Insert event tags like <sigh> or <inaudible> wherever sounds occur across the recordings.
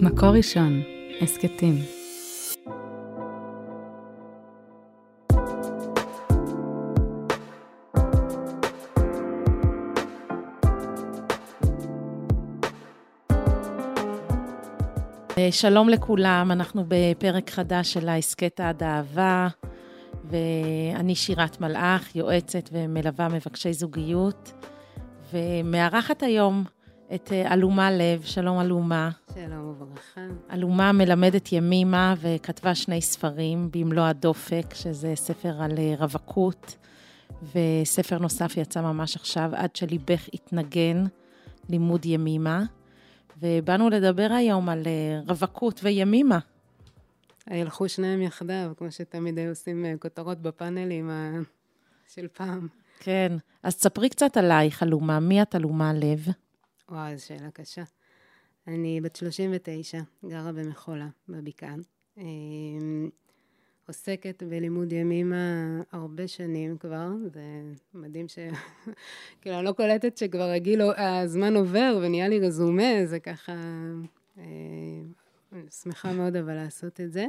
מקור ראשון, הסכתים. שלום לכולם, אנחנו בפרק חדש של ההסכת עד אהבה, ואני שירת מלאך, יועצת ומלווה מבקשי זוגיות, ומארחת היום את אה, אלומה לב, שלום אלומה. שלום וברכה. אלומה מלמדת ימימה וכתבה שני ספרים, במלוא הדופק, שזה ספר על אה, רווקות, וספר נוסף יצא ממש עכשיו, עד שליבך התנגן, לימוד ימימה. ובאנו לדבר היום על אה, רווקות וימימה. ילכו שניהם יחדיו, כמו שתמיד היו עושים כותרות בפאנלים של פעם. כן, אז ספרי קצת עלייך, אלומה. מי את אלומה לב? וואו, זו שאלה קשה. אני בת 39, גרה במחולה, בבקעה. אמ, עוסקת בלימוד ימימה הרבה שנים כבר, זה מדהים ש... <laughs> כאילו, אני לא קולטת שכבר הגיל, הזמן עובר ונהיה לי רזומה, זה ככה... אה, אני שמחה מאוד אבל לעשות את זה.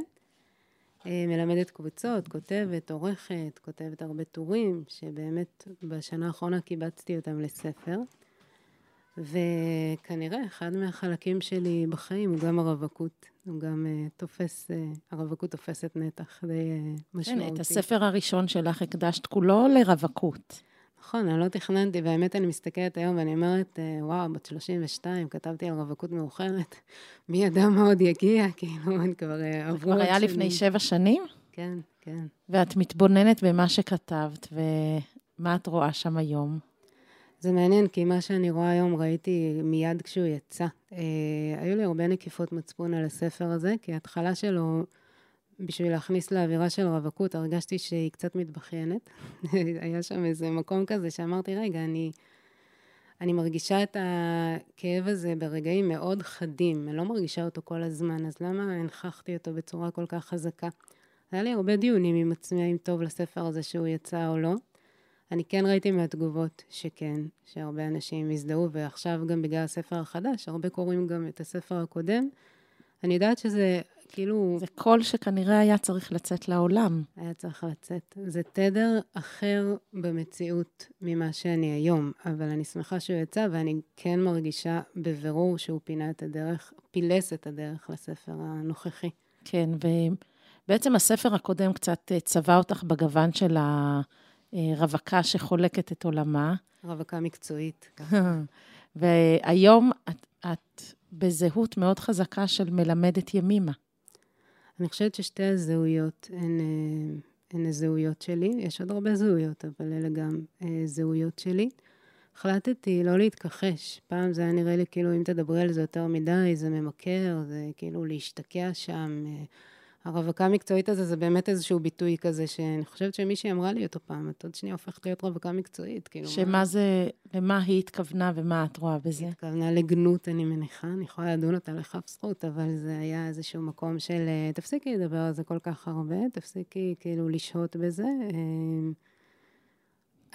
אה, מלמדת קבוצות, כותבת, עורכת, כותבת הרבה טורים, שבאמת בשנה האחרונה קיבצתי אותם לספר. וכנראה אחד מהחלקים שלי בחיים הוא גם הרווקות. הוא גם uh, תופס, uh, הרווקות תופסת נתח די uh, משמעותי. כן, את הספר הראשון שלך הקדשת כולו לרווקות. נכון, אני לא תכננתי, והאמת אני מסתכלת היום ואני אומרת, וואו, בת 32, כתבתי על רווקות מאוחרת, <laughs> מי ידע מה עוד יגיע, <laughs> כאילו, אני כבר עברו שנים. זה כבר היה לפני שבע שנים? כן, כן. ואת מתבוננת במה שכתבת, ומה את רואה שם היום? זה מעניין, כי מה שאני רואה היום ראיתי מיד כשהוא יצא. אה, היו לי הרבה נקיפות מצפון על הספר הזה, כי ההתחלה שלו, בשביל להכניס לאווירה של רווקות, הרגשתי שהיא קצת מתבכיינת. <laughs> היה שם איזה מקום כזה שאמרתי, רגע, אני, אני מרגישה את הכאב הזה ברגעים מאוד חדים, אני לא מרגישה אותו כל הזמן, אז למה הנכחתי אותו בצורה כל כך חזקה? היה לי הרבה דיונים עם עצמי, האם טוב לספר הזה שהוא יצא או לא. אני כן ראיתי מהתגובות שכן, שהרבה אנשים הזדהו, ועכשיו גם בגלל הספר החדש, הרבה קוראים גם את הספר הקודם. אני יודעת שזה כאילו... זה קול שכנראה היה צריך לצאת לעולם. היה צריך לצאת. זה תדר אחר במציאות ממה שאני היום, אבל אני שמחה שהוא יצא, ואני כן מרגישה בבירור שהוא פינה את הדרך, פילס את הדרך לספר הנוכחי. כן, ובעצם הספר הקודם קצת צבע אותך בגוון של ה... אה, רווקה שחולקת את עולמה. רווקה מקצועית. <laughs> והיום את, את בזהות מאוד חזקה של מלמדת ימימה. אני חושבת ששתי הזהויות הן, אה, הן הזהויות שלי. יש עוד הרבה זהויות, אבל אלה גם אה, זהויות שלי. החלטתי לא להתכחש. פעם זה היה נראה לי כאילו אם תדברי על זה יותר מדי, זה ממכר, זה כאילו להשתקע שם. הרווקה המקצועית הזה, זה באמת איזשהו ביטוי כזה, שאני חושבת שמישהי אמרה לי אותו פעם, את עוד שנייה הופכת להיות רווקה מקצועית, כאילו... שמה מה... זה, למה היא התכוונה ומה את רואה בזה? היא התכוונה לגנות, אני מניחה, אני יכולה לדון אותה לכף זכות, אבל זה היה איזשהו מקום של, אה, תפסיקי לדבר על זה כל כך הרבה, תפסיקי כאילו לשהות בזה.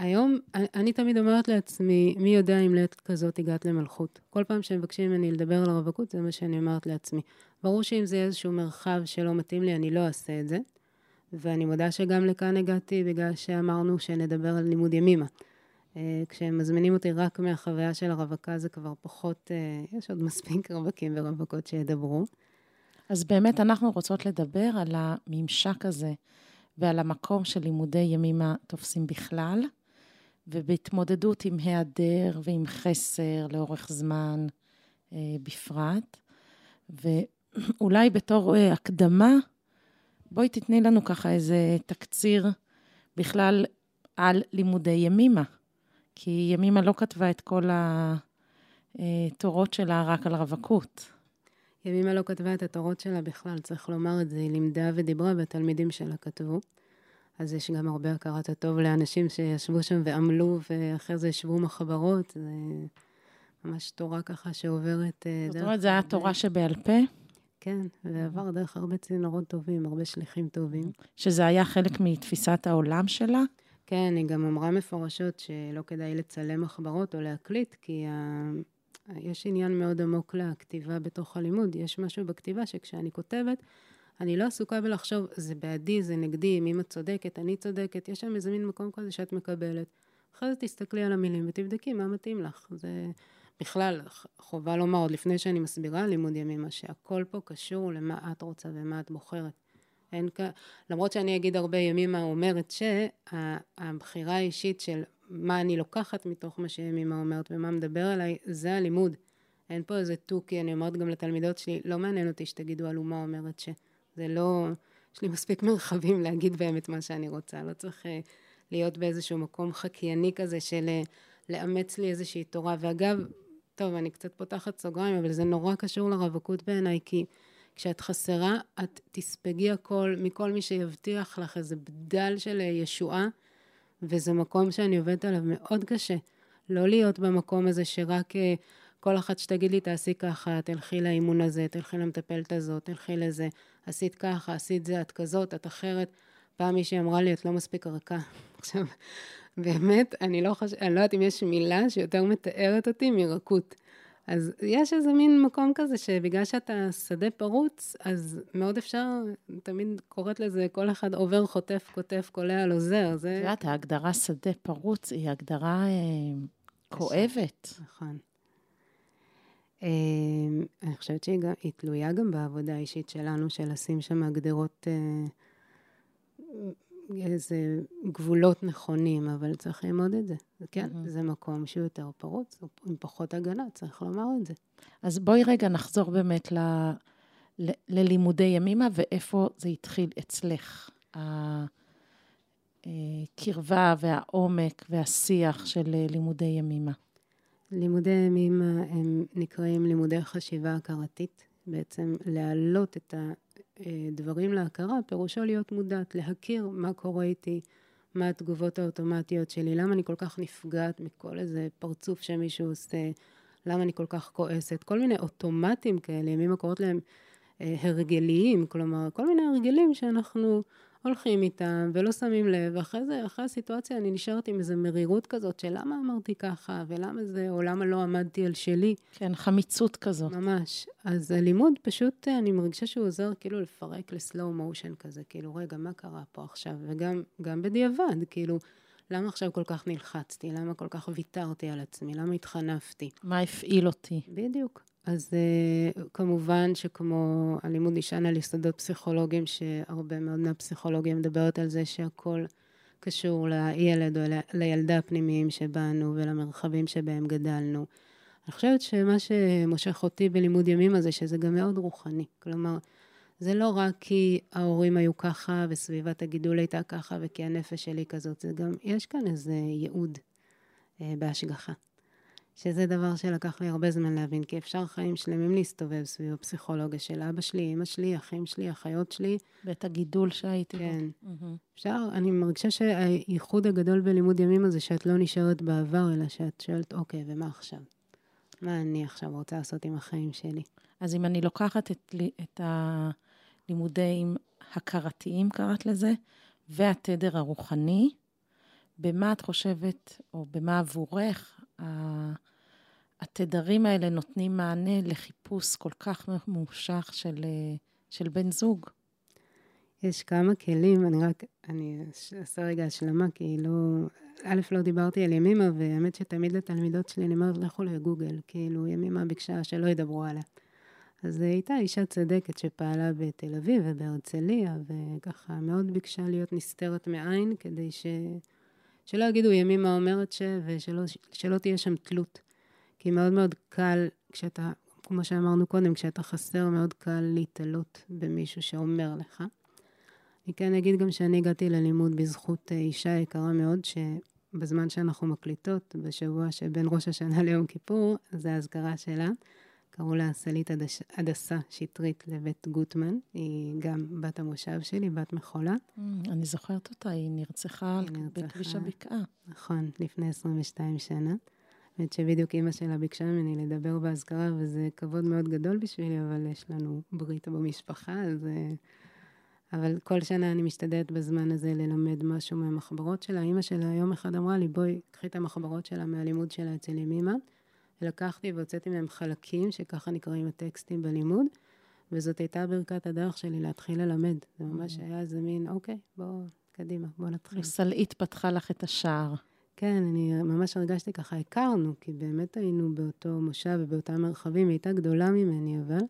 היום, אני תמיד אומרת לעצמי, מי יודע אם לעת כזאת הגעת למלכות. כל פעם שמבקשים ממני לדבר על הרווקות, זה מה שאני אומרת לעצמי. ברור שאם זה איזשהו מרחב שלא מתאים לי, אני לא אעשה את זה. ואני מודה שגם לכאן הגעתי בגלל שאמרנו שנדבר על לימוד ימימה. אה, כשהם מזמינים אותי רק מהחוויה של הרווקה, זה כבר פחות, אה, יש עוד מספיק רווקים ורווקות שידברו. אז באמת אנחנו רוצות לדבר על הממשק הזה ועל המקום של לימודי ימימה תופסים בכלל, ובהתמודדות עם היעדר ועם חסר לאורך זמן אה, בפרט. ואולי בתור אה, הקדמה, בואי תתני לנו ככה איזה תקציר בכלל על לימודי ימימה. כי ימימה לא כתבה את כל התורות שלה רק על רווקות. ימימה לא כתבה את התורות שלה בכלל, צריך לומר את זה, היא לימדה ודיברה והתלמידים שלה כתבו. אז יש גם הרבה הכרת הטוב לאנשים שישבו שם ועמלו, ואחרי זה ישבו מחברות. זה ממש תורה ככה שעוברת אה, דרך... זאת אומרת, זו הייתה תורה שבעל פה? כן, ועבר דרך הרבה צינורות טובים, הרבה שליחים טובים. שזה היה חלק מתפיסת העולם שלה? כן, היא גם אמרה מפורשות שלא כדאי לצלם מחברות או להקליט, כי יש עניין מאוד עמוק לכתיבה בתוך הלימוד. יש משהו בכתיבה שכשאני כותבת, אני לא עסוקה בלחשוב, זה בעדי, זה נגדי, אם אמא צודקת, אני צודקת. יש שם איזה מין מקום כזה שאת מקבלת. אחרי זה תסתכלי על המילים ותבדקי מה מתאים לך. זה בכלל, חובה לומר, עוד לפני שאני מסבירה לימוד ימימה, שהכל פה קשור למה את רוצה ומה את בוחרת. אין כ... למרות שאני אגיד הרבה ימימה אומרת שהבחירה האישית של מה אני לוקחת מתוך מה שימימה אומרת ומה מדבר אליי, זה הלימוד. אין פה איזה תוכי, אני אומרת גם לתלמידות שלי, לא מעניין אותי שתגידו על אומה אומרת ש... זה לא... יש לי מספיק מרחבים להגיד באמת מה שאני רוצה, לא צריך uh, להיות באיזשהו מקום חקייני כזה של uh, לאמץ לי איזושהי תורה. ואגב, טוב, אני קצת פותחת סוגריים, אבל זה נורא קשור לרווקות בעיניי, כי כשאת חסרה, את תספגי הכל מכל מי שיבטיח לך איזה בדל של אה, ישועה, וזה מקום שאני עובדת עליו מאוד קשה. לא להיות במקום הזה שרק כל אחת שתגיד לי, תעשי ככה, תלכי לאימון הזה, תלכי למטפלת הזאת, תלכי לזה. עשית ככה, עשית זה, את כזאת, את אחרת. פעם מישהי אמרה לי, את לא מספיק ערכה. <laughs> עכשיו, באמת, אני לא חושבת, אני לא יודעת אם יש מילה שיותר מתארת אותי מרכות. אז יש איזה מין מקום כזה שבגלל שאתה שדה פרוץ, אז מאוד אפשר, תמיד קוראת לזה, כל אחד עובר, חוטף, כותף, קולע, על עוזר. זה... את יודעת, ההגדרה שדה פרוץ היא הגדרה אה, כואבת. נכון. אני חושבת שהיא תלויה גם בעבודה האישית שלנו, של לשים שם הגדרות, אה, איזה גבולות נכונים, אבל צריך ללמוד את זה. כן, mm-hmm. זה מקום שהוא יותר פרוץ, עם פחות הגנה, צריך לומר את זה. אז בואי רגע נחזור באמת ל, ל, ללימודי ימימה, ואיפה זה התחיל אצלך. הקרבה אה, והעומק והשיח של אה, לימודי ימימה. לימודי הימים הם נקראים לימודי חשיבה הכרתית. בעצם להעלות את הדברים להכרה, פירושו להיות מודעת, להכיר מה קורה איתי, מה התגובות האוטומטיות שלי, למה אני כל כך נפגעת מכל איזה פרצוף שמישהו עושה, למה אני כל כך כועסת, כל מיני אוטומטים כאלה, ימים קוראות להם אה, הרגליים, כלומר, כל מיני הרגלים שאנחנו הולכים איתם ולא שמים לב, ואחרי זה, אחרי הסיטואציה אני נשארת עם איזו מרירות כזאת של למה אמרתי ככה, ולמה זה, או למה לא עמדתי על שלי. כן, חמיצות כזאת. ממש. אז הלימוד פשוט, אני מרגישה שהוא עוזר כאילו לפרק לסלואו מושן כזה, כאילו, רגע, מה קרה פה עכשיו? וגם בדיעבד, כאילו, למה עכשיו כל כך נלחצתי? למה כל כך ויתרתי על עצמי? למה התחנפתי? מה הפעיל אותי? בדיוק. אז uh, כמובן שכמו הלימוד נשען על יסודות פסיכולוגיים, שהרבה מאוד מהפסיכולוגיה מדברת על זה שהכל קשור לילד או לילדה הפנימיים שבאנו ולמרחבים שבהם גדלנו. אני חושבת שמה שמושך אותי בלימוד ימים הזה, שזה גם מאוד רוחני. כלומר, זה לא רק כי ההורים היו ככה וסביבת הגידול הייתה ככה וכי הנפש שלי כזאת, זה גם, יש כאן איזה ייעוד אה, בהשגחה. שזה דבר שלקח לי הרבה זמן להבין, כי אפשר חיים שלמים להסתובב סביב הפסיכולוגיה של אבא שלי, אמא שלי, אחים שלי, אחיות שלי. ואת הגידול שהייתי כן. בו. כן. אפשר, אני מרגישה שהייחוד הגדול בלימוד ימים הזה, שאת לא נשארת בעבר, אלא שאת שואלת, אוקיי, ומה עכשיו? מה אני עכשיו רוצה לעשות עם החיים שלי? אז אם אני לוקחת את, את הלימודים הכרתיים, קראת לזה, והתדר הרוחני, במה את חושבת, או במה עבורך, התדרים האלה נותנים מענה לחיפוש כל כך ממושך של, של בן זוג. יש כמה כלים, אני רק, אני אעשה רגע השלמה, כי לא, א', לא דיברתי על ימימה, והאמת שתמיד לתלמידות שלי אני אומרת, לכו לגוגל, כאילו, ימימה ביקשה שלא ידברו עליה. אז הייתה אישה צדקת שפעלה בתל אביב ובהרצליה, וככה מאוד ביקשה להיות נסתרת מעין, כדי ש... שלא יגידו ימימה אומרת ש... ושלא תהיה שם תלות. כי מאוד מאוד קל, כשאתה, כמו שאמרנו קודם, כשאתה חסר, מאוד קל להתעלות במישהו שאומר לך. אני כן אגיד גם שאני הגעתי ללימוד בזכות אה, אישה יקרה מאוד, שבזמן שאנחנו מקליטות, בשבוע שבין ראש השנה ליום כיפור, זה האזכרה שלה. קראו לה סלית הדסה שטרית לבית גוטמן, היא גם בת המושב שלי, בת מחולה. Mm, אני זוכרת אותה, היא נרצחה בכביש הבקעה. נכון, לפני 22 שנה. האמת שבדיוק אימא שלה ביקשה ממני לדבר באזכרה, וזה כבוד מאוד גדול בשבילי, אבל יש לנו ברית במשפחה, אז... אה, אבל כל שנה אני משתדלת בזמן הזה ללמד משהו מהמחברות שלה. אימא שלה יום אחד אמרה לי, בואי, קחי את המחברות שלה מהלימוד שלה אצל ימימה, לקחתי והוצאתי מהם חלקים, שככה נקראים הטקסטים בלימוד, וזאת הייתה ברכת הדרך שלי להתחיל ללמד. זה ממש היה איזה מין, אוקיי, בואו, קדימה, בואו נתחיל. סלעית פתחה לך את השער. כן, אני ממש הרגשתי ככה, הכרנו, כי באמת היינו באותו מושב ובאותם מרחבים, היא הייתה גדולה ממני, אבל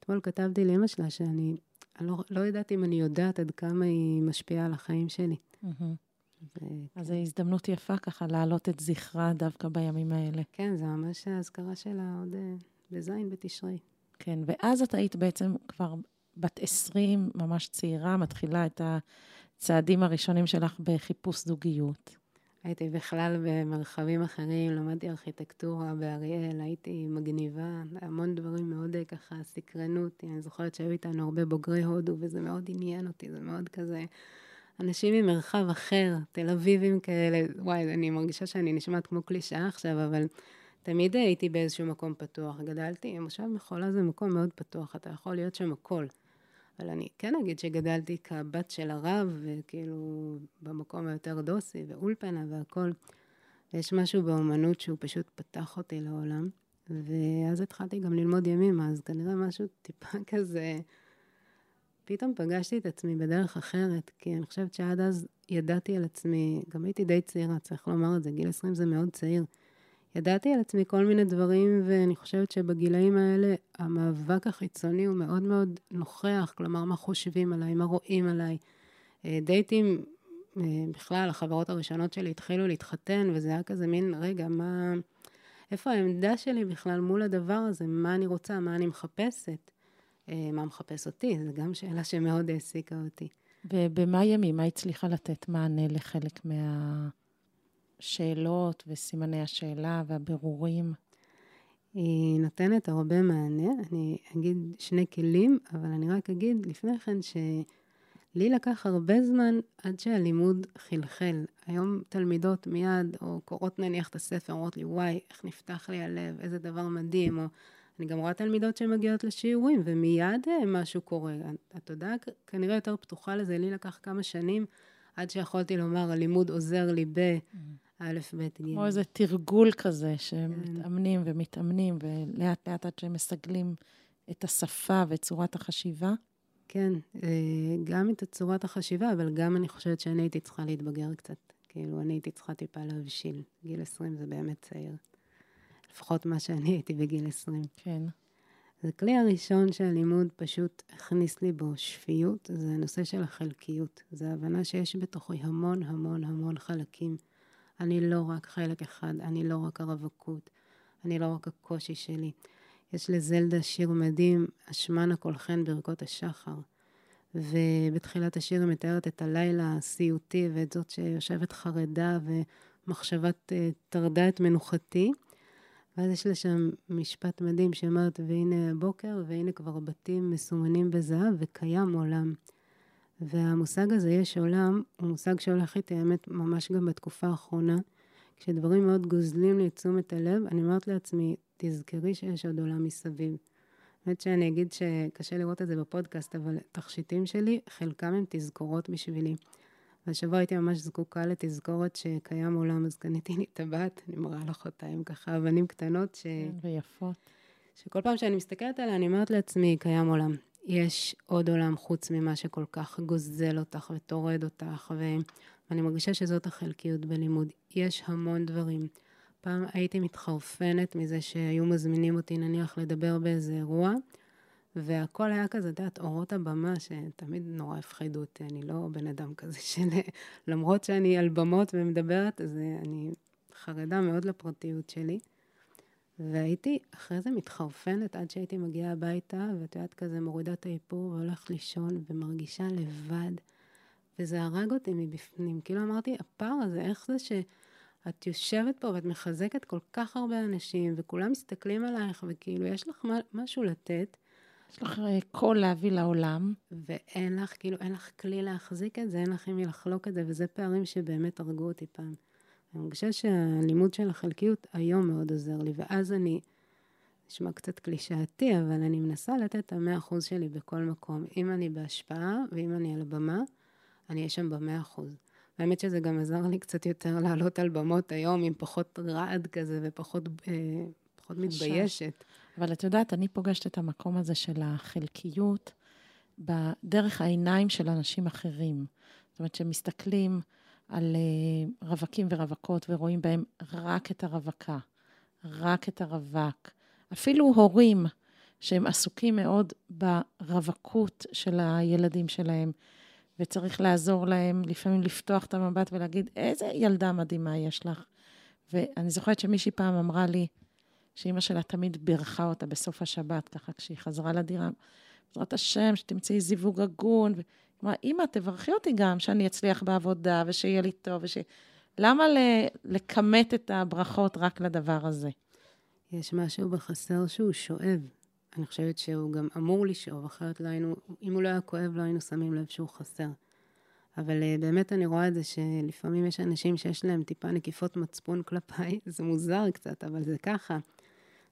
אתמול כתבתי לאמא שלה שאני אני לא, לא ידעתי אם אני יודעת עד כמה היא משפיעה על החיים שלי. Mm-hmm. ו... אז זו הזדמנות יפה ככה להעלות את זכרה דווקא בימים האלה. כן, זו ממש האזכרה שלה עוד אה, בזין בתשרי. כן, ואז את היית בעצם כבר בת 20, ממש צעירה, מתחילה את הצעדים הראשונים שלך בחיפוש זוגיות. הייתי בכלל במרחבים אחרים, למדתי ארכיטקטורה באריאל, הייתי מגניבה, המון דברים מאוד אה, ככה סקרנו אותי. אני זוכרת שהיו איתנו הרבה בוגרי הודו, וזה מאוד עניין אותי, זה מאוד כזה... אנשים ממרחב אחר, תל אביבים כאלה, וואי, אני מרגישה שאני נשמעת כמו קלישאה עכשיו, אבל תמיד הייתי באיזשהו מקום פתוח. גדלתי, מושב מחולה זה מקום מאוד פתוח, אתה יכול להיות שם הכל. אבל אני כן אגיד שגדלתי כבת של הרב, וכאילו במקום היותר דוסי, ואולפנה והכול. ויש משהו באומנות שהוא פשוט פתח אותי לעולם. ואז התחלתי גם ללמוד ימימה, אז כנראה משהו טיפה <laughs> כזה... פתאום פגשתי את עצמי בדרך אחרת, כי אני חושבת שעד אז ידעתי על עצמי, גם הייתי די צעירה, צריך לומר את זה, גיל 20 זה מאוד צעיר. ידעתי על עצמי כל מיני דברים, ואני חושבת שבגילאים האלה המאבק החיצוני הוא מאוד מאוד נוכח, כלומר, מה חושבים עליי, מה רואים עליי. אה, דייטים, אה, בכלל, החברות הראשונות שלי התחילו להתחתן, וזה היה כזה מין, רגע, מה... איפה העמדה שלי בכלל מול הדבר הזה? מה אני רוצה? מה אני מחפשת? אה, מה מחפש אותי? זו גם שאלה שמאוד העסיקה אותי. ובמה ימים, מה הצליחה לתת מענה לחלק מה... השאלות וסימני השאלה והבירורים? היא נותנת הרבה מענה. אני אגיד שני כלים, אבל אני רק אגיד לפני כן שלי לקח הרבה זמן עד שהלימוד חלחל. היום תלמידות מיד, או קוראות נניח את הספר, אומרות לי, וואי, איך נפתח לי הלב, איזה דבר מדהים, או אני גם רואה תלמידות שמגיעות לשיעורים, ומיד אה, משהו קורה. התודעה כנראה יותר פתוחה לזה, לי לקח כמה שנים עד שיכולתי לומר, הלימוד עוזר לי ב... א', ב', ג'. כמו איזה תרגול כזה, שמתאמנים כן. ומתאמנים, ולאט לאט עד שהם מסגלים את השפה ואת צורת החשיבה. כן, אה, גם את צורת החשיבה, אבל גם אני חושבת שאני הייתי צריכה להתבגר קצת. כאילו, אני הייתי צריכה טיפה להבשיל. גיל 20 זה באמת צעיר. לפחות מה שאני הייתי בגיל 20. כן. אז הכלי הראשון שהלימוד פשוט הכניס לי בו שפיות, זה הנושא של החלקיות. זה ההבנה שיש בתוכי המון המון המון חלקים. אני לא רק חלק אחד, אני לא רק הרווקות, אני לא רק הקושי שלי. יש לזלדה שיר מדהים, אשמנה כל חן ברכות השחר. ובתחילת השיר היא מתארת את הלילה הסיוטי ואת זאת שיושבת חרדה ומחשבת uh, טרדה את מנוחתי. ואז יש לה שם משפט מדהים שאומרת, והנה הבוקר, והנה כבר בתים מסומנים בזהב, וקיים עולם. והמושג הזה, יש עולם, הוא מושג שהולך איתי, האמת, ממש גם בתקופה האחרונה. כשדברים מאוד גוזלים לי את תשומת הלב, אני אומרת לעצמי, תזכרי שיש עוד עולם מסביב. האמת שאני אגיד שקשה לראות את זה בפודקאסט, אבל תכשיטים שלי, חלקם הם תזכורות בשבילי. והשבוע הייתי ממש זקוקה לתזכורת שקיים עולם, אז קניתי לי טבעת, אני מראה לך אותה עם ככה אבנים קטנות. ש... כן, ויפות. שכל פעם שאני מסתכלת עליה, אני אומרת לעצמי, קיים עולם. יש עוד עולם חוץ ממה שכל כך גוזל אותך וטורד אותך, ואני מרגישה שזאת החלקיות בלימוד. יש המון דברים. פעם הייתי מתחרפנת מזה שהיו מזמינים אותי נניח לדבר באיזה אירוע, והכל היה כזה, את יודעת, אורות הבמה, שתמיד נורא הפחידו אותי, אני לא בן אדם כזה <laughs> של... למרות שאני על במות ומדברת, אז אני חרדה מאוד לפרטיות שלי. והייתי אחרי זה מתחרפנת עד שהייתי מגיעה הביתה, ואת יודעת, כזה מורידה את האיפור והולכת לישון ומרגישה לבד. וזה הרג אותי מבפנים. כאילו אמרתי, הפער הזה, איך זה שאת יושבת פה ואת מחזקת כל כך הרבה אנשים, וכולם מסתכלים עלייך, וכאילו, יש לך משהו לתת. יש לך אה, קול להביא לעולם. ואין לך, כאילו, אין לך כלי להחזיק את זה, אין לך עם מי לחלוק את זה, וזה פערים שבאמת הרגו אותי פעם. אני מרגישה שהלימוד של החלקיות היום מאוד עוזר לי, ואז אני, נשמע קצת קלישאתי, אבל אני מנסה לתת את המאה אחוז שלי בכל מקום. אם אני בהשפעה ואם אני על הבמה, אני אהיה שם במאה אחוז. האמת שזה גם עזר לי קצת יותר <laughs> לעלות על במות היום עם פחות רעד כזה ופחות אה, פחות מתביישת. אבל את יודעת, אני פוגשת את המקום הזה של החלקיות בדרך העיניים של אנשים אחרים. זאת אומרת, שמסתכלים על uh, רווקים ורווקות ורואים בהם רק את הרווקה, רק את הרווק. אפילו הורים שהם עסוקים מאוד ברווקות של הילדים שלהם, וצריך לעזור להם לפעמים לפתוח את המבט ולהגיד, איזה ילדה מדהימה יש לך. ואני זוכרת שמישהי פעם אמרה לי, שאימא שלה תמיד בירכה אותה בסוף השבת, ככה כשהיא חזרה לדירה, בעזרת השם, שתמצאי זיווג הגון. אמרה, אימא, תברכי אותי גם, שאני אצליח בעבודה ושיהיה לי טוב, וש... למה לכמת את הברכות רק לדבר הזה? יש משהו בחסר שהוא שואב. אני חושבת שהוא גם אמור לשאוב, אחרת לא היינו, אם הוא לא היה כואב, לא היינו שמים לב שהוא חסר. אבל uh, באמת אני רואה את זה שלפעמים יש אנשים שיש להם טיפה נקיפות מצפון כלפיי, <laughs> זה מוזר קצת, אבל זה ככה.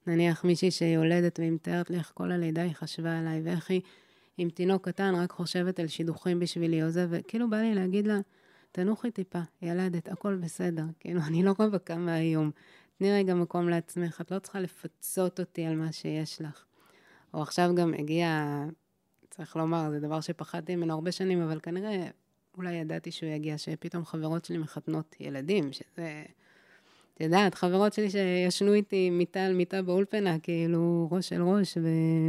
נניח מישהי שיולדת והיא מתארת לי איך כל הלידה היא חשבה עליי, ואיך היא עם תינוק קטן רק חושבת על שידוכים בשבילי או זה, וכאילו בא לי להגיד לה, תנוחי טיפה, ילדת, הכל בסדר. כאילו, אני לא רווקה מהיום. תני רגע מקום לעצמך, את לא צריכה לפצות אותי על מה שיש לך. או עכשיו גם הגיע, צריך לומר, זה דבר שפחדתי ממנו הרבה שנים, אבל כנראה, אולי ידעתי שהוא יגיע, שפתאום חברות שלי מחתנות ילדים, שזה... את יודעת, חברות שלי שישנו איתי מיטה על מיטה באולפנה, כאילו ראש אל ראש, ו...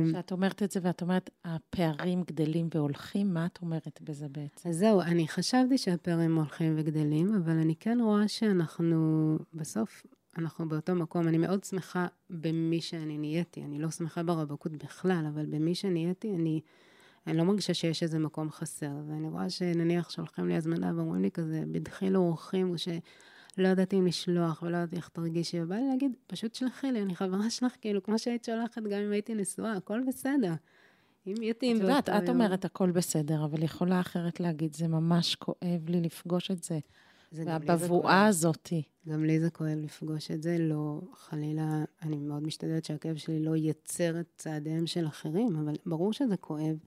כשאת אומרת את זה ואת אומרת, הפערים גדלים והולכים, מה את אומרת בזה בעצם? אז זהו, אני חשבתי שהפערים הולכים וגדלים, אבל אני כן רואה שאנחנו, בסוף, אנחנו באותו מקום. אני מאוד שמחה במי שאני נהייתי. אני לא שמחה ברווקות בכלל, אבל במי שנהייתי, אני, אני לא מרגישה שיש איזה מקום חסר. ואני רואה שנניח שולחים לי הזמנה ואומרים לי כזה, בדחילו אורחים, או שלא ידעתי אם לשלוח ולא ידעתי איך תרגישי, ובא לי להגיד, פשוט שלחי לי, אני חברה שלך, כאילו, כמו שהיית שולחת גם אם הייתי נשואה, הכל בסדר. אם יתאים את יודעת, את אומרת הכל בסדר, אבל יכולה אחרת להגיד, זה ממש כואב לי לפגוש את זה. והבבואה הזאתי. גם לי זה כואב לפגוש את זה, לא חלילה, אני מאוד משתדלת שהכאב שלי לא ייצר את צעדיהם של אחרים, אבל ברור שזה כואב,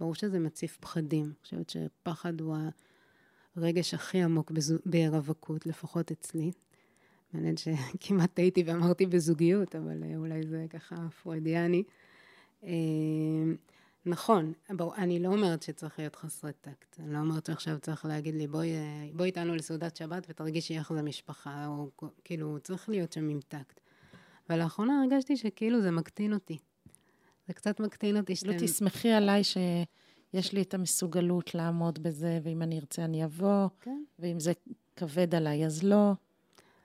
ברור שזה מציף פחדים. אני חושבת שפחד הוא הרגש הכי עמוק ברווקות, לפחות אצלי. מעניין שכמעט טעיתי ואמרתי בזוגיות, אבל אולי זה ככה פרוידיאני. אה, נכון, בוא, אני לא אומרת שצריך להיות חסרי טקט. אני לא אומרת שעכשיו צריך להגיד לי, בואי, בואי איתנו לסעודת שבת ותרגישי איך זה משפחה, או כאילו, צריך להיות שם עם טקט. אבל לאחרונה הרגשתי שכאילו זה מקטין אותי. זה קצת מקטין אותי שאתם... לא תסמכי עליי שיש לי את המסוגלות לעמוד בזה, ואם אני ארצה אני אבוא, כן. ואם זה כבד עליי אז לא.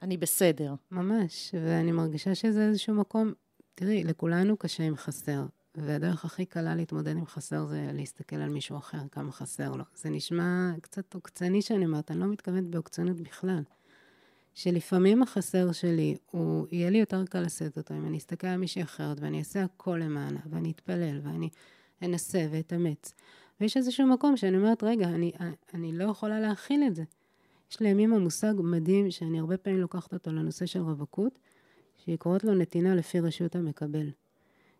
אני בסדר. ממש, ואני מרגישה שזה איזשהו מקום, תראי, לכולנו קשה עם חסר. והדרך הכי קלה להתמודד עם חסר זה להסתכל על מישהו אחר, כמה חסר לו. זה נשמע קצת עוקצני שאני אומרת, אני לא מתכוונת בעוקצנות בכלל. שלפעמים החסר שלי, הוא, יהיה לי יותר קל לשאת אותו אם אני אסתכל על מישהי אחרת ואני אעשה הכל למענה, ואני אתפלל, ואני אנסה ואתאמץ. ויש איזשהו מקום שאני אומרת, רגע, אני, אני לא יכולה להכיל את זה. יש לימים המושג מדהים, שאני הרבה פעמים לוקחת אותו לנושא של רווקות, שהיא קוראת לו נתינה לפי רשות המקבל.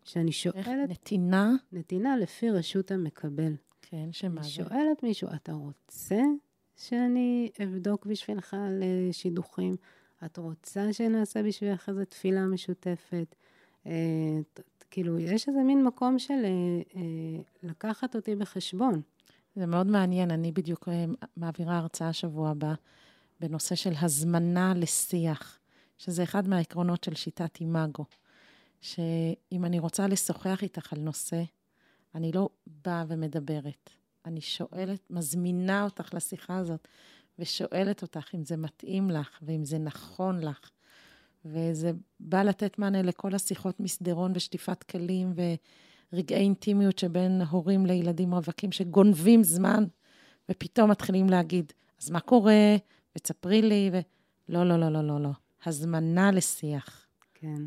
שאני שואלת... איך נתינה? נתינה לפי רשות המקבל. כן, שמה זה? שואלת מישהו, אתה רוצה שאני אבדוק בשבילך על אה? את רוצה שנעשה בשבילך איזו תפילה משותפת? אה, כאילו, יש איזה מין מקום של אה, אה, לקחת אותי בחשבון. זה מאוד מעניין, אני בדיוק אה, מעבירה הרצאה שבוע הבא בנושא של הזמנה לשיח, שזה אחד מהעקרונות של שיטת אימאגו. שאם אני רוצה לשוחח איתך על נושא, אני לא באה ומדברת. אני שואלת, מזמינה אותך לשיחה הזאת, ושואלת אותך אם זה מתאים לך, ואם זה נכון לך. וזה בא לתת מענה לכל השיחות מסדרון ושטיפת כלים ורגעי אינטימיות שבין הורים לילדים רווקים שגונבים זמן, ופתאום מתחילים להגיד, אז מה קורה? ותספרי לי, ו... לא, לא, לא, לא, לא, לא. הזמנה לשיח. כן.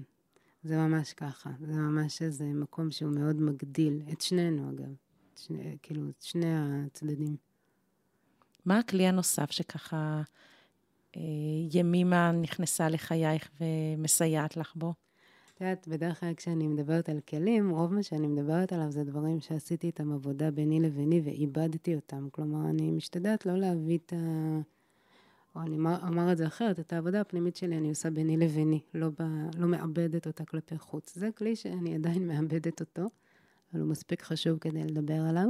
זה ממש ככה, זה ממש איזה מקום שהוא מאוד מגדיל, את שנינו אגב, שני, כאילו, את שני הצדדים. מה הכלי הנוסף שככה ימימה נכנסה לחייך ומסייעת לך בו? את יודעת, בדרך כלל כשאני מדברת על כלים, רוב מה שאני מדברת עליו זה דברים שעשיתי איתם עבודה ביני לביני ואיבדתי אותם. כלומר, אני משתדלת לא להביא את ה... או אני אומר, את זה אחרת, את העבודה הפנימית שלי אני עושה ביני לביני, לא, ב, לא מאבדת אותה כלפי חוץ. זה כלי שאני עדיין מאבדת אותו, אבל הוא מספיק חשוב כדי לדבר עליו,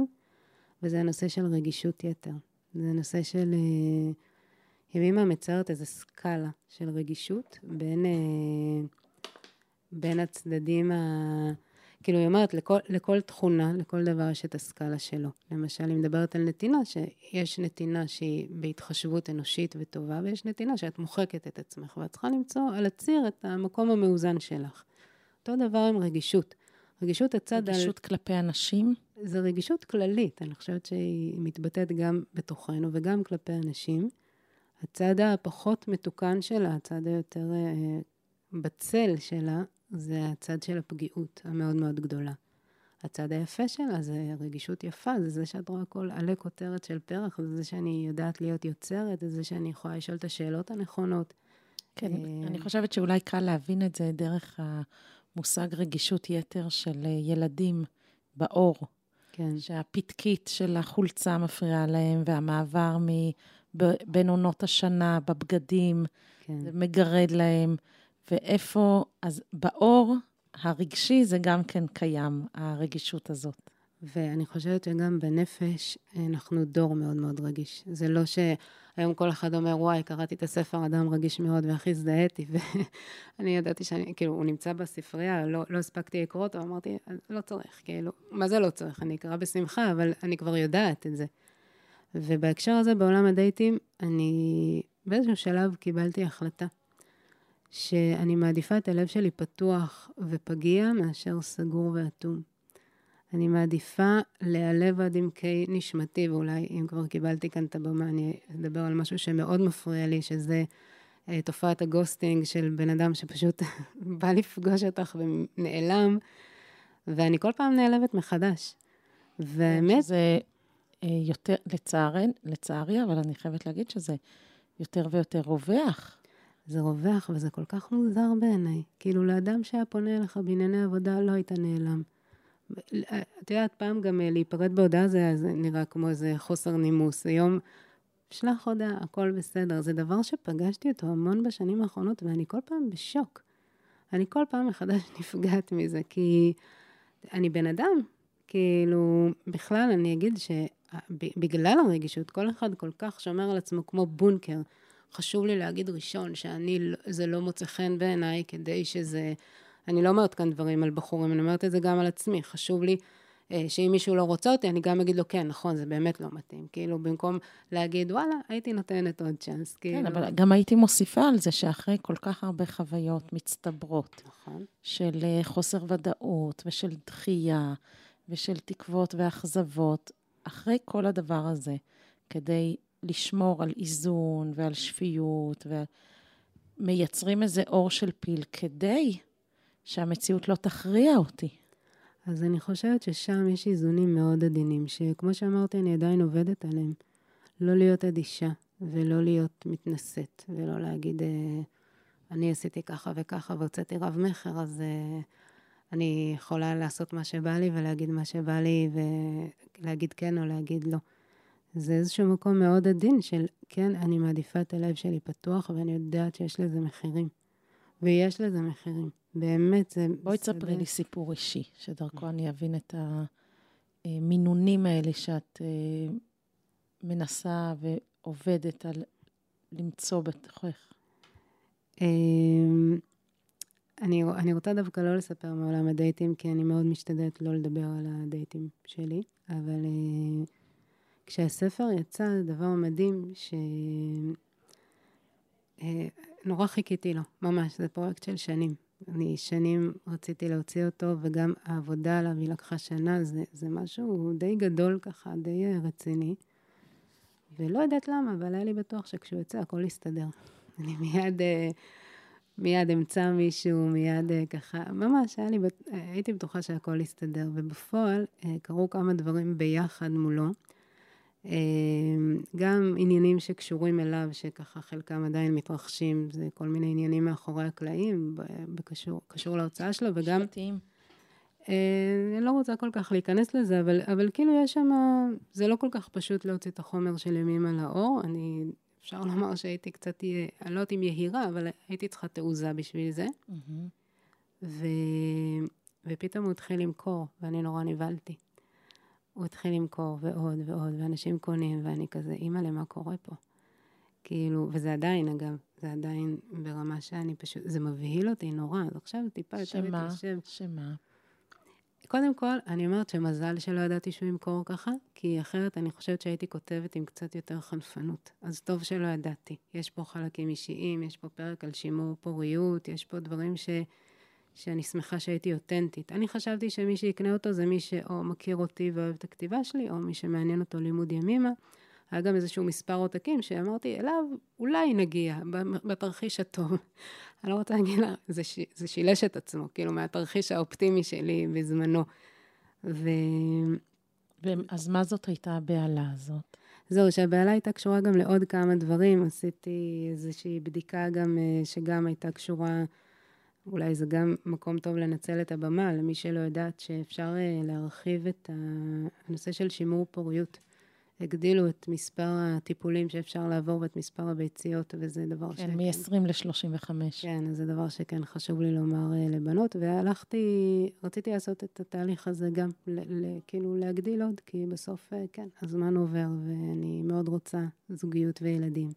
וזה הנושא של רגישות יתר. זה נושא של... אה, ימימה מציירת איזו סקאלה של רגישות בין, אה, בין הצדדים ה... כאילו, היא אומרת, לכל, לכל תכונה, לכל דבר יש את הסקאלה שלו. למשל, היא מדברת על נתינה, שיש נתינה שהיא בהתחשבות אנושית וטובה, ויש נתינה שאת מוחקת את עצמך, ואת צריכה למצוא על הציר את המקום המאוזן שלך. אותו דבר עם רגישות. רגישות הצד... רגישות על... כלפי אנשים? זה רגישות כללית, אני חושבת שהיא מתבטאת גם בתוכנו וגם כלפי אנשים. הצד הפחות מתוקן שלה, הצד היותר אה, בצל שלה, זה הצד של הפגיעות המאוד מאוד גדולה. הצד היפה שלה זה רגישות יפה, זה זה שאת רואה כל עלי כותרת של פרח, זה זה שאני יודעת להיות יוצרת, זה זה שאני יכולה לשאול את השאלות הנכונות. כן, אה, אני חושבת שאולי קל להבין את זה דרך המושג רגישות יתר של אה, ילדים באור. כן. שהפתקית של החולצה מפריעה להם, והמעבר מ... בין עונות השנה, בבגדים, כן. זה מגרד להם. ואיפה, אז באור הרגשי זה גם כן קיים, הרגישות הזאת. ואני חושבת שגם בנפש אנחנו דור מאוד מאוד רגיש. זה לא שהיום כל אחד אומר, וואי, קראתי את הספר אדם רגיש מאוד והכי הזדהיתי, <laughs> ואני ידעתי שאני, כאילו, הוא נמצא בספרייה, לא, לא הספקתי לקרוא אותו, אמרתי, לא צריך, כאילו, מה זה לא צריך? אני אקרא בשמחה, אבל אני כבר יודעת את זה. ובהקשר הזה, בעולם הדייטים, אני באיזשהו שלב קיבלתי החלטה. שאני מעדיפה את הלב שלי פתוח ופגיע מאשר סגור ואטום. אני מעדיפה להיעלב עד עמקי נשמתי, ואולי אם כבר קיבלתי כאן את הבמה, אני אדבר על משהו שמאוד מפריע לי, שזה אה, תופעת הגוסטינג של בן אדם שפשוט <laughs> בא לפגוש אותך ונעלם, ואני כל פעם נעלבת מחדש. והאמת... זה יותר, לצערי, לצערי, אבל אני חייבת להגיד שזה יותר ויותר רווח. זה רווח וזה כל כך מוזר בעיניי. כאילו, לאדם שהיה פונה אליך בענייני עבודה, לא היית נעלם. את יודעת, פעם גם אה, להיפרד בהודעה זה, זה נראה כמו איזה חוסר נימוס. היום, שלח הודעה, הכל בסדר. זה דבר שפגשתי אותו המון בשנים האחרונות, ואני כל פעם בשוק. אני כל פעם מחדש <laughs> נפגעת מזה, כי אני בן אדם. כאילו, בכלל, אני אגיד שבגלל הרגישות, כל אחד כל כך שומר על עצמו כמו בונקר. חשוב לי להגיד ראשון, שאני, לא, זה לא מוצא חן בעיניי, כדי שזה... אני לא אומרת כאן דברים על בחורים, אני אומרת את זה גם על עצמי. חשוב לי אה, שאם מישהו לא רוצה אותי, אני גם אגיד לו, כן, נכון, זה באמת לא מתאים. כאילו, במקום להגיד, וואלה, הייתי נותנת עוד צ'אנס. כן, כאילו... אבל גם הייתי מוסיפה על זה שאחרי כל כך הרבה חוויות מצטברות, נכון. של אה, חוסר ודאות ושל דחייה ושל תקוות ואכזבות, אחרי כל הדבר הזה, כדי לשמור על איזון ועל שפיות, ומייצרים איזה אור של פיל כדי שהמציאות לא תכריע אותי. אז אני חושבת ששם יש איזונים מאוד עדינים, שכמו שאמרתי, אני עדיין עובדת עליהם. לא להיות אדישה, ולא להיות מתנשאת, ולא להגיד, אה, אני עשיתי ככה וככה והוצאתי רב-מכר, אז אה, אני יכולה לעשות מה שבא לי ולהגיד מה שבא לי, ולהגיד כן או להגיד לא. זה איזשהו מקום מאוד עדין של, כן, אני מעדיפה את הלב שלי פתוח, ואני יודעת שיש לזה מחירים. ויש לזה מחירים. באמת, זה... בואי תספרי לי סיפור אישי, שדרכו אני אבין את המינונים האלה שאת אה, מנסה ועובדת על למצוא בתוכך. אני, אני רוצה דווקא לא לספר מעולם הדייטים, כי אני מאוד משתדלת לא לדבר על הדייטים שלי, אבל... אה, כשהספר יצא, זה דבר מדהים, שנורא אה, חיכיתי לו, ממש, זה פרויקט של שנים. אני שנים רציתי להוציא אותו, וגם העבודה עליו היא לקחה שנה, זה, זה משהו די גדול ככה, די אה, רציני. ולא יודעת למה, אבל היה לי בטוח שכשהוא יצא הכל יסתדר. אני מיד, אה, מיד אמצא מישהו, מיד ככה, ממש, היה לי, הייתי בטוחה שהכל יסתדר. ובפועל קרו כמה דברים ביחד מולו. גם עניינים שקשורים אליו, שככה חלקם עדיין מתרחשים, זה כל מיני עניינים מאחורי הקלעים, בקשור, קשור להוצאה שלו, וגם... אה, אני לא רוצה כל כך להיכנס לזה, אבל, אבל כאילו יש שם, זה לא כל כך פשוט להוציא את החומר של ימימה לאור. אני אפשר לומר שהייתי קצת, אני לא יודעת אם יהירה, אבל הייתי צריכה תעוזה בשביל זה. ו... ופתאום הוא התחיל למכור, ואני נורא נבהלתי. הוא התחיל למכור ועוד ועוד, ואנשים קונים, ואני כזה, אימא'לה, מה קורה פה? כאילו, וזה עדיין, אגב, זה עדיין ברמה שאני פשוט, זה מבהיל אותי נורא, אז עכשיו טיפה יותר להתיישב. שמה? שמה? קודם כל, אני אומרת שמזל שלא ידעתי שהוא ימכור ככה, כי אחרת אני חושבת שהייתי כותבת עם קצת יותר חנפנות. אז טוב שלא ידעתי. יש פה חלקים אישיים, יש פה פרק על שימור פוריות, יש פה דברים ש... שאני שמחה שהייתי אותנטית. אני חשבתי שמי שיקנה אותו זה מי שאו מכיר אותי ואוהב את הכתיבה שלי, או מי שמעניין אותו לימוד ימימה. היה גם איזשהו מספר עותקים שאמרתי, אליו אולי נגיע, בתרחיש הטוב. אני לא רוצה להגיד לה, זה, ש... זה שילש את עצמו, כאילו, מהתרחיש האופטימי שלי בזמנו. ו... אז מה זאת הייתה הבהלה הזאת? זהו, שהבהלה הייתה קשורה גם לעוד כמה דברים. עשיתי איזושהי בדיקה גם, אה, שגם הייתה קשורה, אולי זה גם מקום טוב לנצל את הבמה, למי שלא יודעת, שאפשר אה, להרחיב את הנושא של שימור פוריות. הגדילו את מספר הטיפולים שאפשר לעבור ואת מספר הביציות, וזה דבר כן, שכן... כן, מ-20 ל-35. כן, אז זה דבר שכן חשוב לי לומר uh, לבנות, והלכתי, רציתי לעשות את התהליך הזה גם, ל- ל- כאילו להגדיל עוד, כי בסוף, uh, כן, הזמן עובר, ואני מאוד רוצה זוגיות וילדים.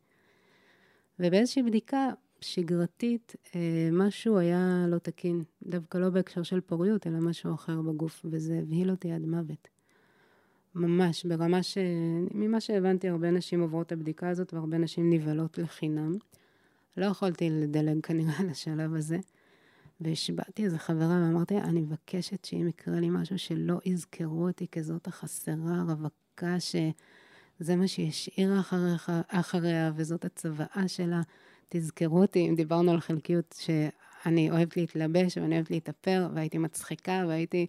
ובאיזושהי בדיקה שגרתית, uh, משהו היה לא תקין, דווקא לא בהקשר של פוריות, אלא משהו אחר בגוף, וזה הבהיל אותי עד מוות. ממש, ברמה ש... ממה שהבנתי, הרבה נשים עוברות את הבדיקה הזאת והרבה נשים נבהלות לחינם. לא יכולתי לדלג כנראה על השלב הזה. והשבעתי איזה חברה ואמרתי, אני מבקשת שאם יקרה לי משהו שלא יזכרו אותי כזאת החסרה, רווקה, שזה מה שהשאירה אחריך, אחריה וזאת הצוואה שלה. תזכרו אותי, אם דיברנו על חלקיות, שאני אוהבת להתלבש ואני אוהבת להתאפר, והייתי מצחיקה והייתי...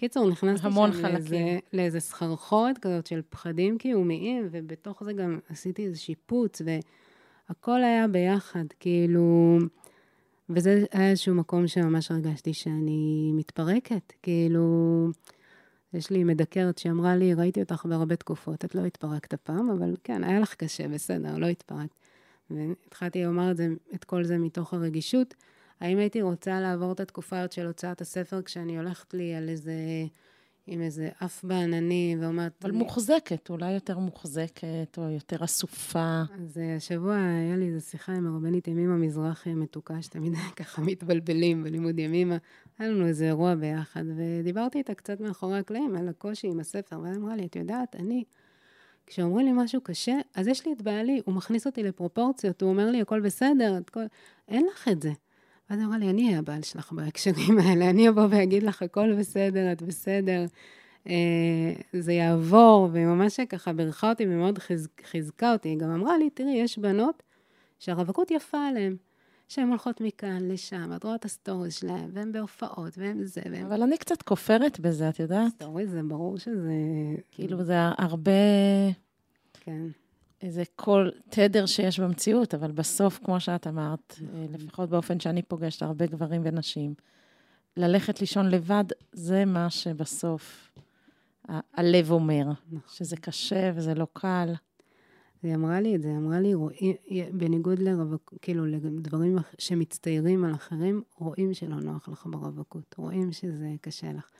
קיצור, נכנסתי שם לאיזה, לאיזה סחרחורת כזאת של פחדים קיומיים, ובתוך זה גם עשיתי איזה שיפוץ, והכל היה ביחד, כאילו... וזה היה איזשהו מקום שממש הרגשתי שאני מתפרקת, כאילו... יש לי מדקרת שאמרה לי, ראיתי אותך בהרבה תקופות, את לא התפרקת הפעם, אבל כן, היה לך קשה, בסדר, לא התפרקת. והתחלתי לומר את, זה, את כל זה מתוך הרגישות. האם הייתי רוצה לעבור את התקופה הזאת של הוצאת הספר כשאני הולכת לי על איזה, עם איזה אף בענני ואומרת... אבל אני... מוחזקת, אולי יותר מוחזקת או יותר אסופה. אז אה, השבוע היה לי איזו שיחה עם הרבנית ימימה מזרחי המתוקה, שתמיד <laughs> ככה מתבלבלים בלימוד ימימה. היה לנו איזה אירוע ביחד, ודיברתי איתה קצת מאחורי הקלעים על הקושי עם הספר, והיא אמרה לי, את יודעת, אני... כשאומרים לי משהו קשה, אז יש לי את בעלי, הוא מכניס אותי לפרופורציות, הוא אומר לי, הכל בסדר, כל... אין לך את זה. ואז היא אמרה לי, אני אהיה הבעל שלך בהקשרים האלה, אני אבוא ואגיד לך, הכל בסדר, את בסדר, אה, זה יעבור, והיא ממש ככה בירכה אותי ומאוד חיז, חיזקה אותי. היא גם אמרה לי, תראי, יש בנות שהרווקות יפה עליהן. שהן הולכות מכאן לשם, את רואה את הסטוריז שלהן, והן בהופעות, והן זה, והן... אבל אני קצת כופרת בזה, את יודעת? סטוריז זה ברור שזה... כאילו, זה הרבה... כן. איזה קול, תדר שיש במציאות, אבל בסוף, כמו שאת אמרת, נכון. לפחות באופן שאני פוגשת הרבה גברים ונשים, ללכת לישון לבד, זה מה שבסוף הלב אומר, נכון. שזה קשה וזה לא קל. היא אמרה לי את זה, היא אמרה לי, רואים, בניגוד לרווק, כאילו, לדברים שמצטיירים על אחרים, רואים שלא נוח לך ברווקות, רואים שזה קשה לך.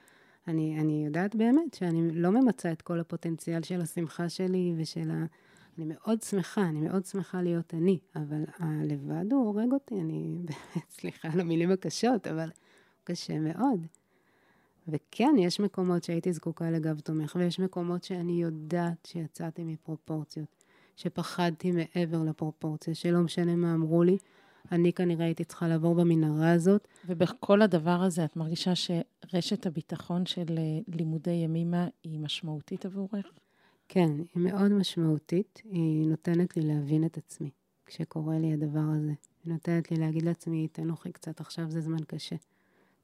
אני, אני יודעת באמת שאני לא ממצה את כל הפוטנציאל של השמחה שלי ושל ה... אני מאוד שמחה, אני מאוד שמחה להיות אני, אבל הלבד הוא הורג אותי, אני <laughs> באמת, סליחה על המילים הקשות, אבל קשה מאוד. וכן, יש מקומות שהייתי זקוקה לגב תומך, ויש מקומות שאני יודעת שיצאתי מפרופורציות, שפחדתי מעבר לפרופורציה, שלא משנה מה אמרו לי, אני כנראה הייתי צריכה לעבור במנהרה הזאת. ובכל הדבר הזה, את מרגישה שרשת הביטחון של אה, לימודי ימימה היא משמעותית עבורך? כן, היא מאוד משמעותית. היא נותנת לי להבין את עצמי כשקורה לי הדבר הזה. היא נותנת לי להגיד לעצמי, תנוחי קצת, עכשיו זה זמן קשה.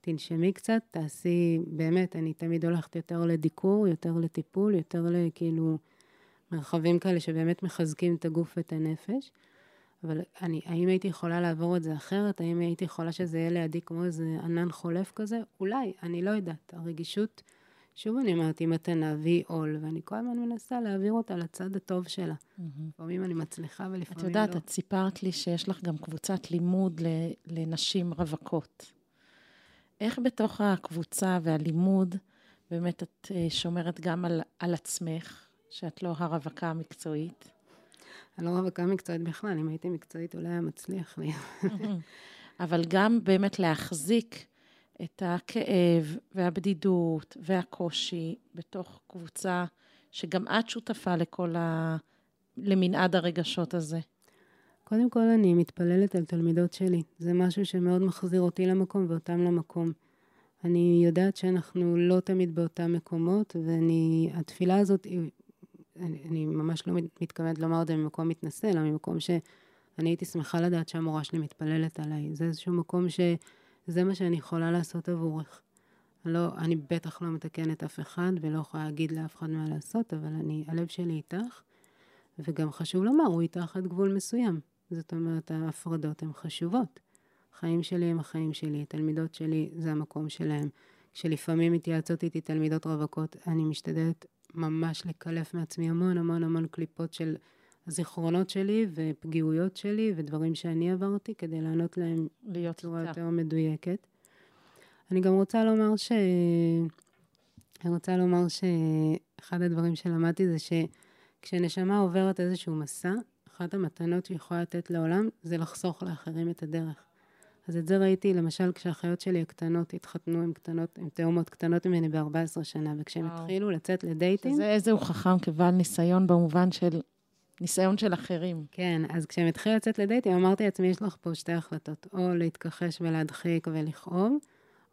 תנשמי קצת, תעשי, באמת, אני תמיד הולכת יותר לדיקור, יותר לטיפול, יותר לכאילו מרחבים כאלה שבאמת מחזקים את הגוף ואת הנפש. אבל אני, האם הייתי יכולה לעבור את זה אחרת? האם הייתי יכולה שזה יהיה לידי כמו איזה ענן חולף כזה? אולי, אני לא יודעת. הרגישות שוב אני אומרת, היא מתנה והיא עול, ואני כל הזמן מנסה להעביר אותה לצד הטוב שלה. לפעמים אני מצליחה ולפעמים לא. את יודעת, את סיפרת לי שיש לך גם קבוצת לימוד לנשים רווקות. איך בתוך הקבוצה והלימוד, באמת את אה, שומרת גם על, על עצמך, שאת לא הרווקה המקצועית? אני לא רווקה מקצועית בכלל, אם הייתי מקצועית אולי היה מצליח לי. אבל גם באמת להחזיק את הכאב והבדידות והקושי בתוך קבוצה שגם את שותפה לכל ה... למנעד הרגשות הזה. קודם כל, אני מתפללת על תלמידות שלי. זה משהו שמאוד מחזיר אותי למקום ואותם למקום. אני יודעת שאנחנו לא תמיד באותם מקומות, ואני, התפילה הזאת, אני, אני ממש לא מתכוונת לומר את זה ממקום מתנשא, אלא ממקום שאני הייתי שמחה לדעת שהמורה שלי מתפללת עליי. זה איזשהו מקום שזה מה שאני יכולה לעשות עבורך. לא, אני בטח לא מתקנת אף אחד ולא יכולה להגיד לאף אחד מה לעשות, אבל אני, הלב שלי איתך, וגם חשוב לומר, הוא איתך עד גבול מסוים. זאת אומרת, ההפרדות הן חשובות. החיים שלי הם החיים שלי, התלמידות שלי זה המקום שלהם. כשלפעמים מתייעצות איתי תלמידות רווקות, אני משתדלת ממש לקלף מעצמי המון המון המון קליפות של הזיכרונות שלי ופגיעויות שלי ודברים שאני עברתי כדי לענות להם בצורה יותר מדויקת. אני גם רוצה לומר ש... אני רוצה לומר שאחד הדברים שלמדתי זה שכשנשמה עוברת איזשהו מסע, אחת המתנות שהיא יכולה לתת לעולם זה לחסוך לאחרים את הדרך. אז את זה ראיתי למשל כשהאחיות שלי הקטנות התחתנו, הן קטנות, הן תאומות קטנות ממני ב-14 שנה, וכשהן התחילו לצאת לדייטים... שזה איזה הוא חכם כבעל ניסיון במובן של ניסיון של אחרים. כן, אז כשהם התחילו לצאת לדייטים, אמרתי לעצמי, יש לך פה שתי החלטות, או להתכחש ולהדחיק ולכאוב,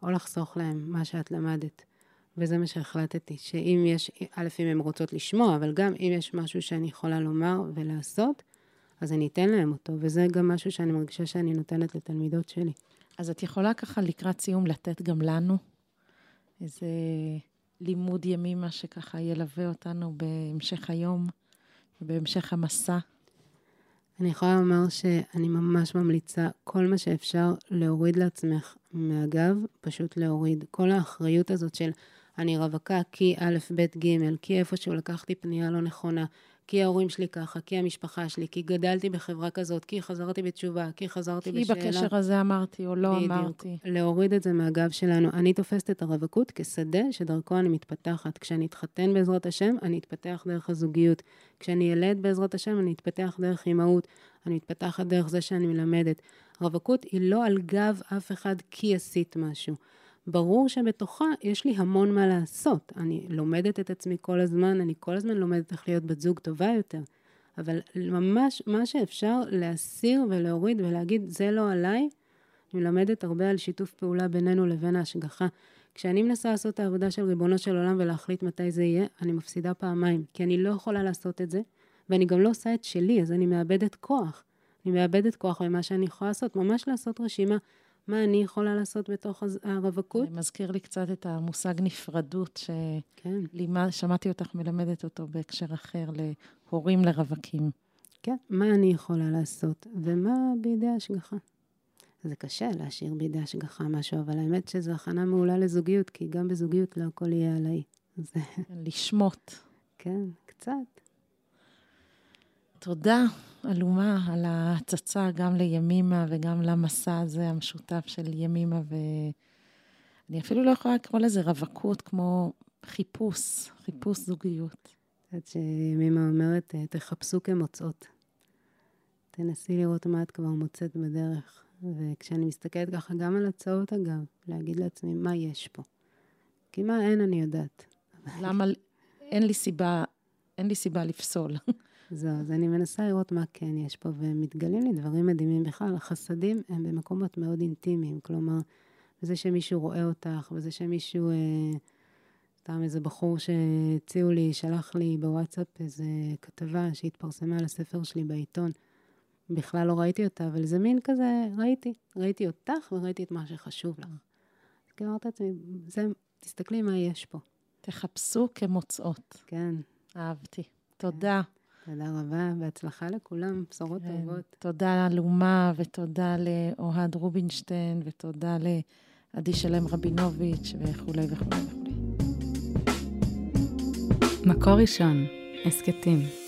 או לחסוך להם מה שאת למדת. וזה מה שהחלטתי, שאם יש, א', אם הן רוצות לשמוע, אבל גם אם יש משהו שאני יכולה לומר ולעשות, אז אני אתן להם אותו, וזה גם משהו שאני מרגישה שאני נותנת לתלמידות שלי. אז את יכולה ככה לקראת סיום לתת גם לנו איזה לימוד ימימה שככה ילווה אותנו בהמשך היום ובהמשך המסע? אני יכולה לומר שאני ממש ממליצה כל מה שאפשר להוריד לעצמך מהגב, פשוט להוריד. כל האחריות הזאת של אני רווקה כי א', ב', ג', כי איפשהו לקחתי פנייה לא נכונה, כי ההורים שלי ככה, כי המשפחה שלי, כי גדלתי בחברה כזאת, כי חזרתי בתשובה, כי חזרתי כי בשאלה. כי בקשר הזה אמרתי או לא בדיוק, אמרתי. להוריד את זה מהגב שלנו. אני תופסת את הרווקות כשדה שדרכו אני מתפתחת. כשאני אתחתן בעזרת השם, אני אתפתח דרך הזוגיות. כשאני ילד בעזרת השם, אני אתפתח דרך אימהות. אני מתפתחת דרך זה שאני מלמדת. רווקות היא לא על גב אף אחד כי עשית משהו. ברור שבתוכה יש לי המון מה לעשות. אני לומדת את עצמי כל הזמן, אני כל הזמן לומדת איך להיות בת זוג טובה יותר. אבל ממש מה שאפשר להסיר ולהוריד ולהגיד, זה לא עליי, אני מלמדת הרבה על שיתוף פעולה בינינו לבין ההשגחה. כשאני מנסה לעשות את העבודה של ריבונו של עולם ולהחליט מתי זה יהיה, אני מפסידה פעמיים, כי אני לא יכולה לעשות את זה, ואני גם לא עושה את שלי, אז אני מאבדת כוח. אני מאבדת כוח במה שאני יכולה לעשות, ממש לעשות רשימה מה אני יכולה לעשות בתוך הרווקות. זה מזכיר לי קצת את המושג נפרדות, ששמעתי כן. אותך מלמדת אותו בהקשר אחר, להורים לרווקים. כן, מה אני יכולה לעשות, ומה בידי השגחה. זה קשה להשאיר בידי השגחה משהו, אבל האמת שזו הכנה מעולה לזוגיות, כי גם בזוגיות לא הכל יהיה עליי. זה... לשמוט. כן, קצת. תודה, אלומה, על ההצצה גם לימימה וגם למסע הזה המשותף של ימימה, ואני אפילו לא יכולה לקרוא לזה רווקות, כמו חיפוש, חיפוש זוגיות. את יודעת שימימה אומרת, תחפשו כמוצאות. תנסי לראות מה את כבר מוצאת בדרך. וכשאני מסתכלת ככה גם על הצעות, אגב, להגיד לעצמי, מה יש פה? כי מה אין, אני יודעת. למה? אין לי סיבה, אין לי סיבה לפסול. זהו, אז אני מנסה לראות מה כן יש פה, ומתגלים לי דברים מדהימים. בכלל, החסדים הם במקומות מאוד אינטימיים, כלומר, זה שמישהו רואה אותך, וזה שמישהו, אה, סתם איזה בחור שהציעו לי, שלח לי בוואטסאפ איזה כתבה שהתפרסמה על הספר שלי בעיתון. בכלל לא ראיתי אותה, אבל זה מין כזה, ראיתי. ראיתי אותך וראיתי את מה שחשוב לך. אז כאילו אמרתי לעצמי, זה, תסתכלי מה יש פה. תחפשו כמוצאות. כן. אהבתי. תודה. תודה רבה, בהצלחה לכולם, בשורות כן, טובות. תודה לאומה, ותודה לאוהד רובינשטיין, ותודה לעדי שלם רבינוביץ', וכולי וכולי וכולי. מקור ראשון, הסכתים.